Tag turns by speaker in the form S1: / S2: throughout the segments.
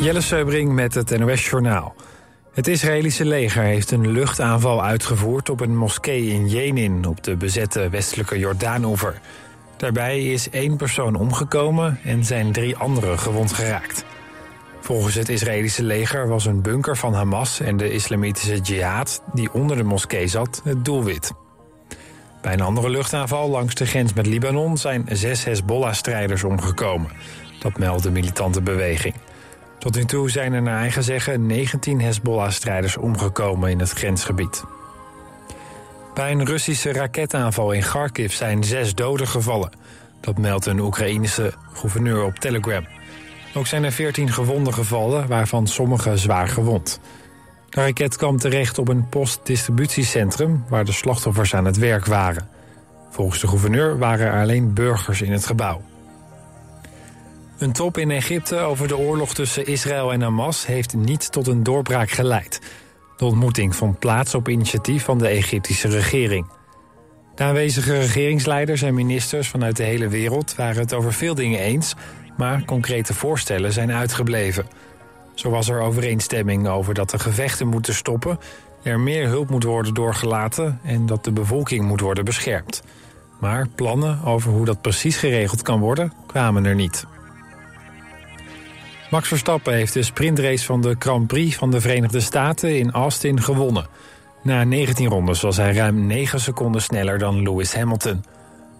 S1: Jelle Seubring met het NOS Journaal. Het Israëlische leger heeft een luchtaanval uitgevoerd op een moskee in Jenin... op de bezette westelijke Jordaanoever. Daarbij is één persoon omgekomen en zijn drie anderen gewond geraakt. Volgens het Israëlische leger was een bunker van Hamas en de islamitische jihad... die onder de moskee zat, het doelwit. Bij een andere luchtaanval langs de grens met Libanon... zijn zes Hezbollah-strijders omgekomen. Dat meldt de militante beweging. Tot nu toe zijn er naar eigen zeggen 19 Hezbollah-strijders omgekomen in het grensgebied. Bij een Russische raketaanval in Kharkiv zijn zes doden gevallen. Dat meldt een Oekraïnische gouverneur op Telegram. Ook zijn er 14 gewonden gevallen, waarvan sommige zwaar gewond. De raket kwam terecht op een postdistributiecentrum... waar de slachtoffers aan het werk waren. Volgens de gouverneur waren er alleen burgers in het gebouw. Een top in Egypte over de oorlog tussen Israël en Hamas... heeft niet tot een doorbraak geleid. De ontmoeting vond plaats op initiatief van de Egyptische regering. De aanwezige regeringsleiders en ministers vanuit de hele wereld... waren het over veel dingen eens, maar concrete voorstellen zijn uitgebleven. Zo was er overeenstemming over dat de gevechten moeten stoppen... er meer hulp moet worden doorgelaten... en dat de bevolking moet worden beschermd. Maar plannen over hoe dat precies geregeld kan worden, kwamen er niet. Max Verstappen heeft de sprintrace van de Grand Prix van de Verenigde Staten in Austin gewonnen. Na 19 rondes was hij ruim 9 seconden sneller dan Lewis Hamilton.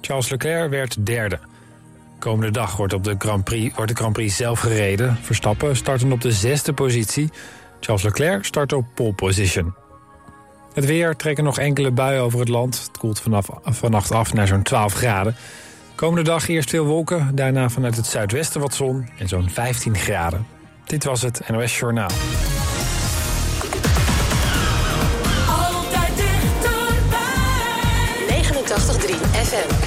S1: Charles Leclerc werd derde. Komende dag wordt, op de Grand Prix, wordt de Grand Prix zelf gereden. Verstappen starten op de zesde positie. Charles Leclerc start op pole position. Het weer trekken nog enkele buien over het land. Het koelt vanaf, vannacht af naar zo'n 12 graden. Komende dag eerst veel wolken, daarna vanuit het zuidwesten wat zon en zo'n 15 graden. Dit was het NOS Journaal.
S2: Altijd dichterbij.
S3: 89.3 FM.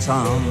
S4: town.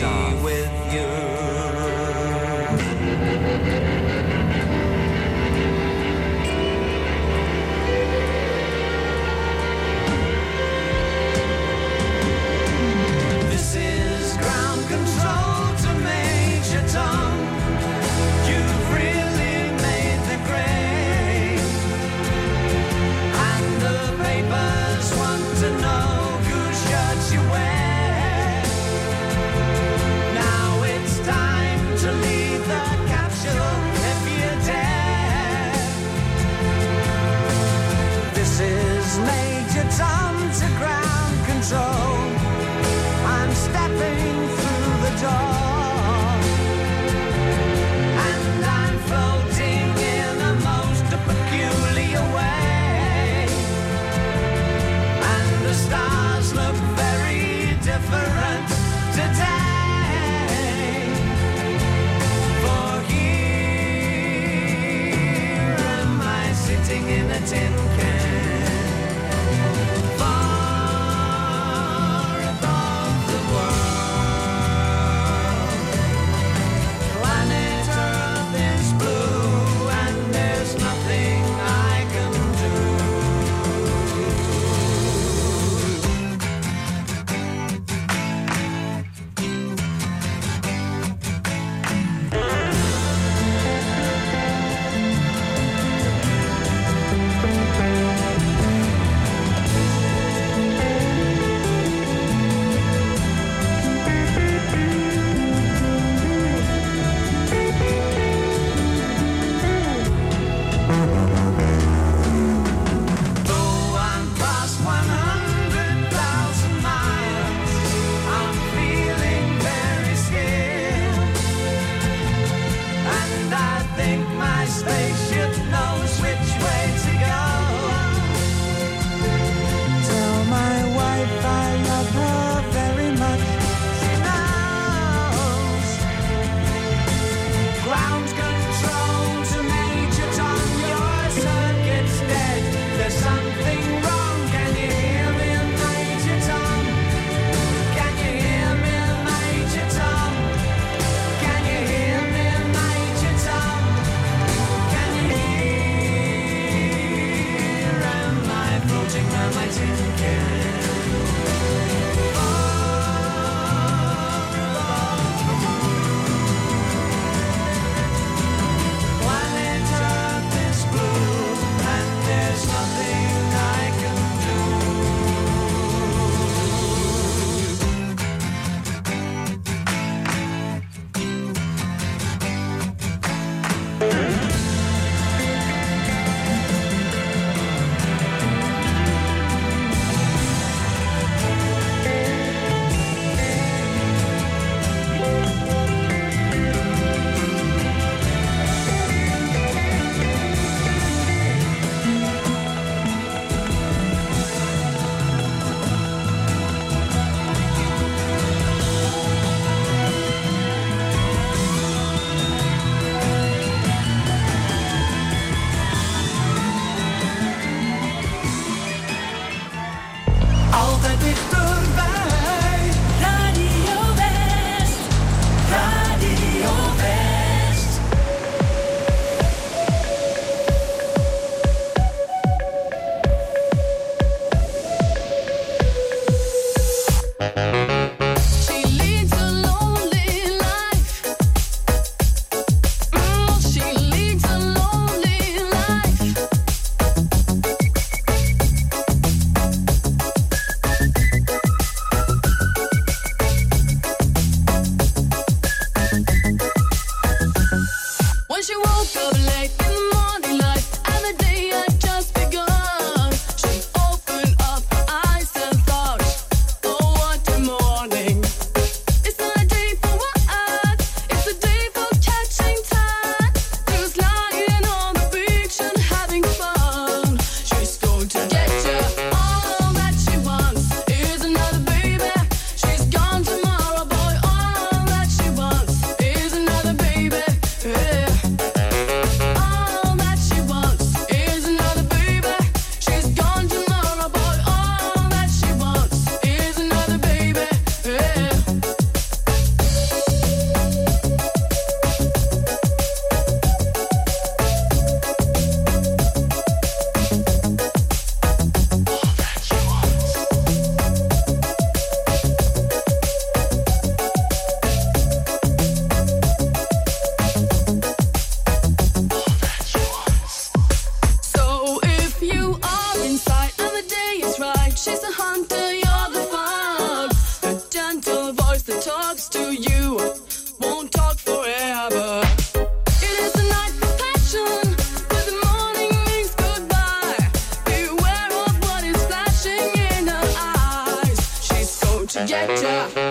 S4: time. get
S5: ya.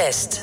S5: West.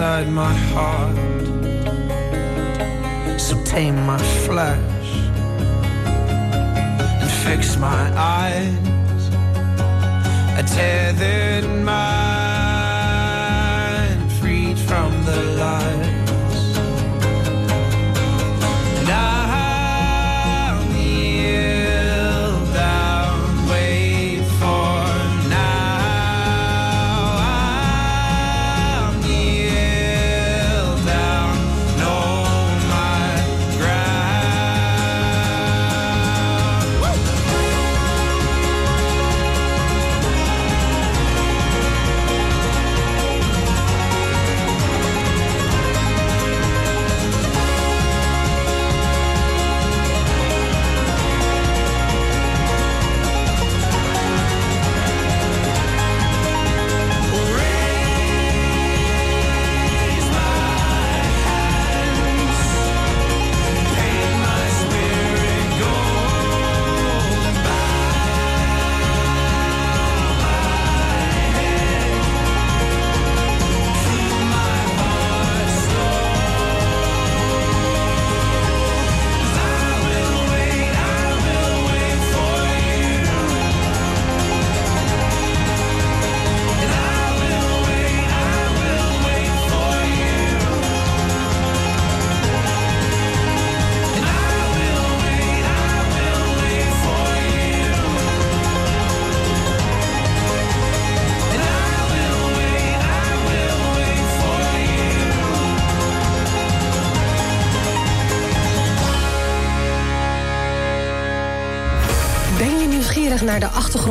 S6: inside my
S7: heart. So tame my
S6: flag.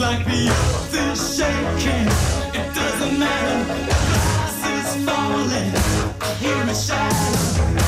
S8: like the earth is shaking. It doesn't matter. Glass is falling. I hear a shadow.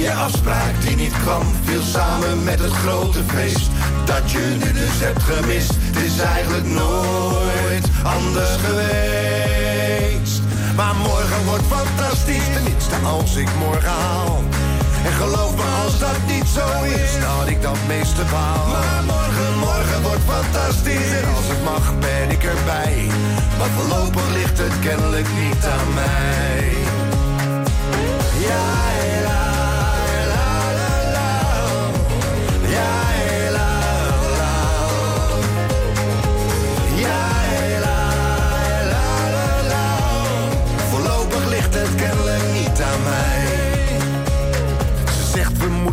S9: Je afspraak die niet kwam, viel samen met het grote feest. Dat je nu dus hebt gemist, het is eigenlijk nooit anders geweest. Maar morgen wordt fantastisch, tenminste als ik morgen haal. En geloof me, als dat niet zo is, had ik dat meeste baal. Maar morgen, morgen wordt fantastisch. En als het mag, ben ik erbij. Maar voorlopig ligt het kennelijk niet aan mij. Ja, la,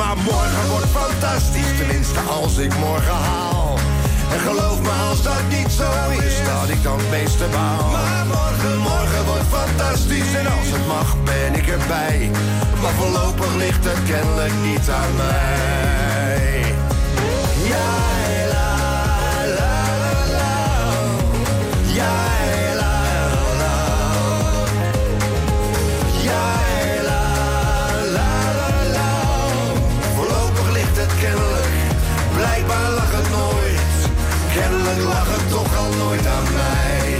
S9: Maar morgen wordt fantastisch, tenminste als ik morgen haal. En geloof me als dat niet zo is, dat ik dan het meeste baal. Maar morgen, morgen wordt fantastisch en als het mag ben ik erbij. Maar voorlopig ligt het kennelijk niet aan mij. Ja, kennelijk, blijkbaar lag het nooit. Kennelijk lag het toch al nooit aan mij.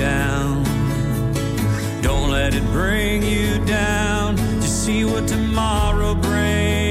S4: Down. Don't let it bring you down. Just see what tomorrow brings.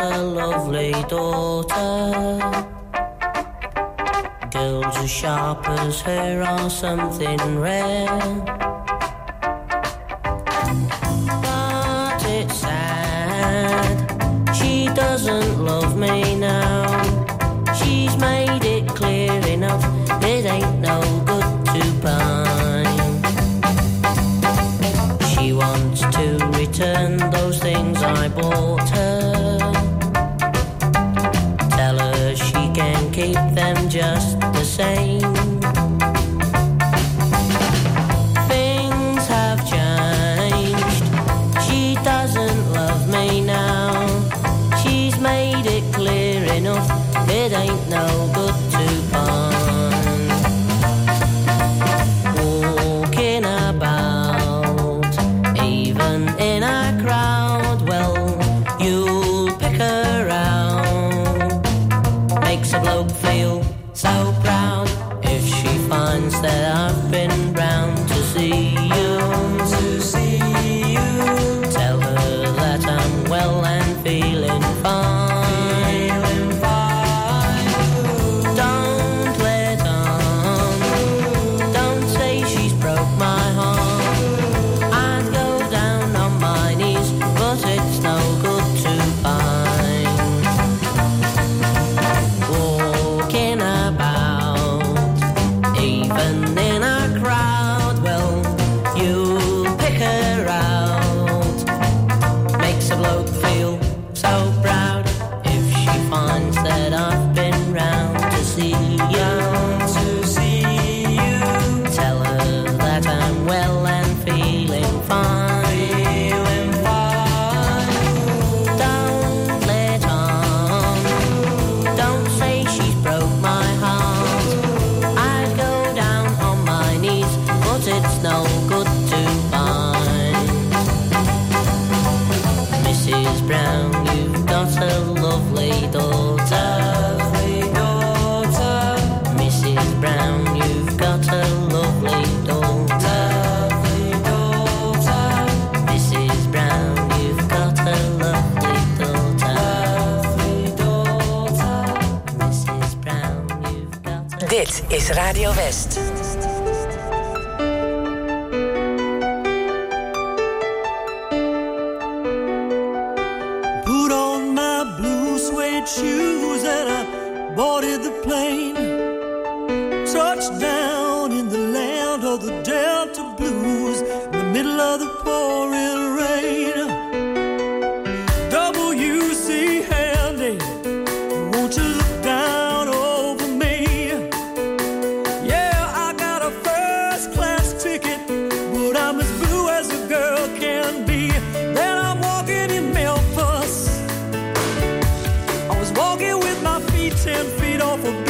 S4: A
S10: lovely daughter. Girls as sharp as her are something rare.
S11: off